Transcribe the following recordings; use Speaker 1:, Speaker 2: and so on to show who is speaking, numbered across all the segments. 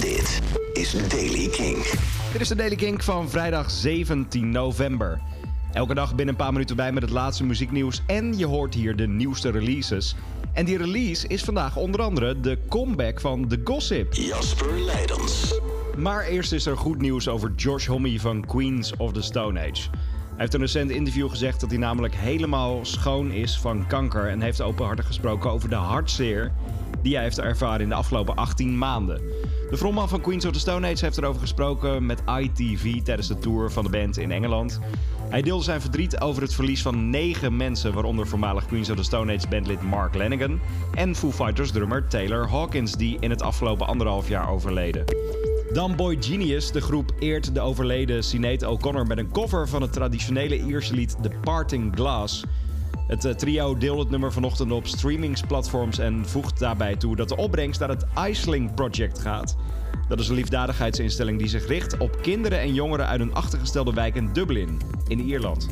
Speaker 1: Dit is Daily King.
Speaker 2: Dit is de Daily Kink van vrijdag 17 november. Elke dag binnen een paar minuten bij met het laatste muzieknieuws en je hoort hier de nieuwste releases. En die release is vandaag onder andere de comeback van The Gossip.
Speaker 1: Jasper Leidens.
Speaker 2: Maar eerst is er goed nieuws over George Homme van Queens of the Stone Age. Hij heeft in een recent interview gezegd dat hij namelijk helemaal schoon is van kanker en heeft openhartig gesproken over de hartzeer die hij heeft ervaren in de afgelopen 18 maanden. De frontman van Queens of the Stone Age heeft erover gesproken met ITV tijdens de tour van de band in Engeland. Hij deelde zijn verdriet over het verlies van negen mensen, waaronder voormalig Queens of the Stone Age bandlid Mark Lanigan en Foo Fighters drummer Taylor Hawkins, die in het afgelopen anderhalf jaar overleden. Dan Boy Genius, de groep eert de overleden Sinead O'Connor met een cover van het traditionele Ierse lied The Parting Glass. Het eh, trio deelt het nummer vanochtend op streamingsplatforms en voegt daarbij toe dat de opbrengst naar het Iceling Project gaat. Dat is een liefdadigheidsinstelling die zich richt op kinderen en jongeren uit een achtergestelde wijk in Dublin, in Ierland.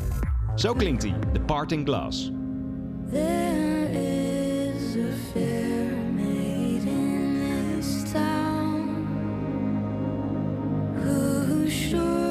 Speaker 2: Zo klinkt hij, The Parting Glass.
Speaker 3: There is a fair maid in town who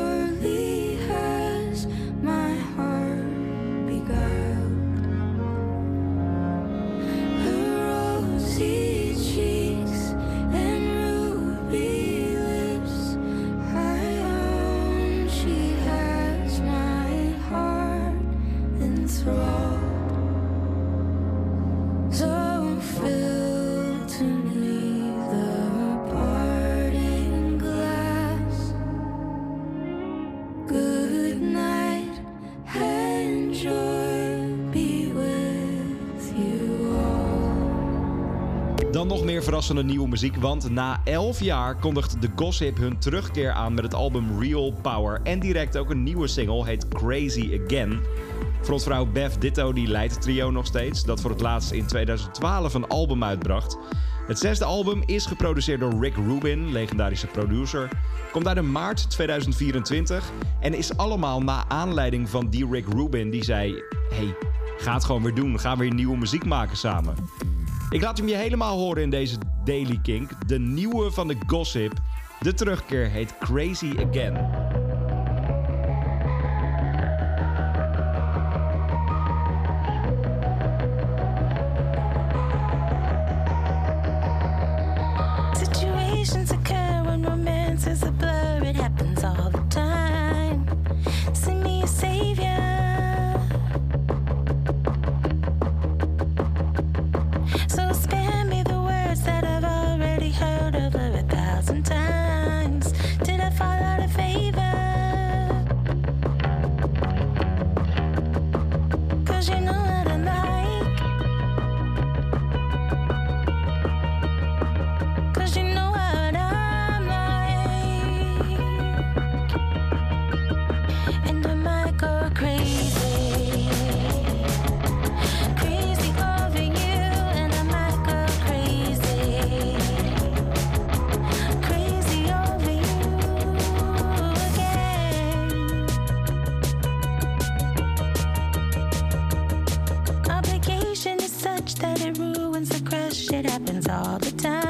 Speaker 2: Dan nog meer verrassende nieuwe muziek, want na 11 jaar kondigt The Gossip hun terugkeer aan met het album Real Power. En direct ook een nieuwe single, heet Crazy Again. Frontvrouw Bev Ditto die leidt het trio nog steeds, dat voor het laatst in 2012 een album uitbracht. Het zesde album is geproduceerd door Rick Rubin, legendarische producer. Komt uit in maart 2024 en is allemaal na aanleiding van die Rick Rubin die zei... Hey, ga het gewoon weer doen, ga weer nieuwe muziek maken samen. Ik laat hem je helemaal horen in deze Daily Kink. De nieuwe van de Gossip. De terugkeer heet Crazy Again.
Speaker 4: it happens all the time.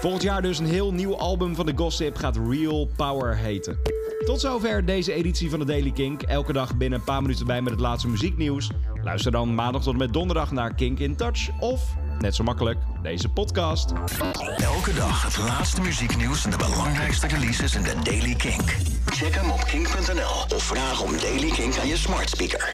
Speaker 2: Volgend jaar dus een heel nieuw album van de Gossip gaat Real Power heten. Tot zover deze editie van de Daily Kink. Elke dag binnen een paar minuten bij met het laatste muzieknieuws. Luister dan maandag tot en met donderdag naar Kink in Touch of, net zo makkelijk, deze podcast.
Speaker 1: Elke dag het laatste muzieknieuws en de belangrijkste releases in de Daily Kink. Check hem op kink.nl of vraag om Daily Kink aan je smart speaker.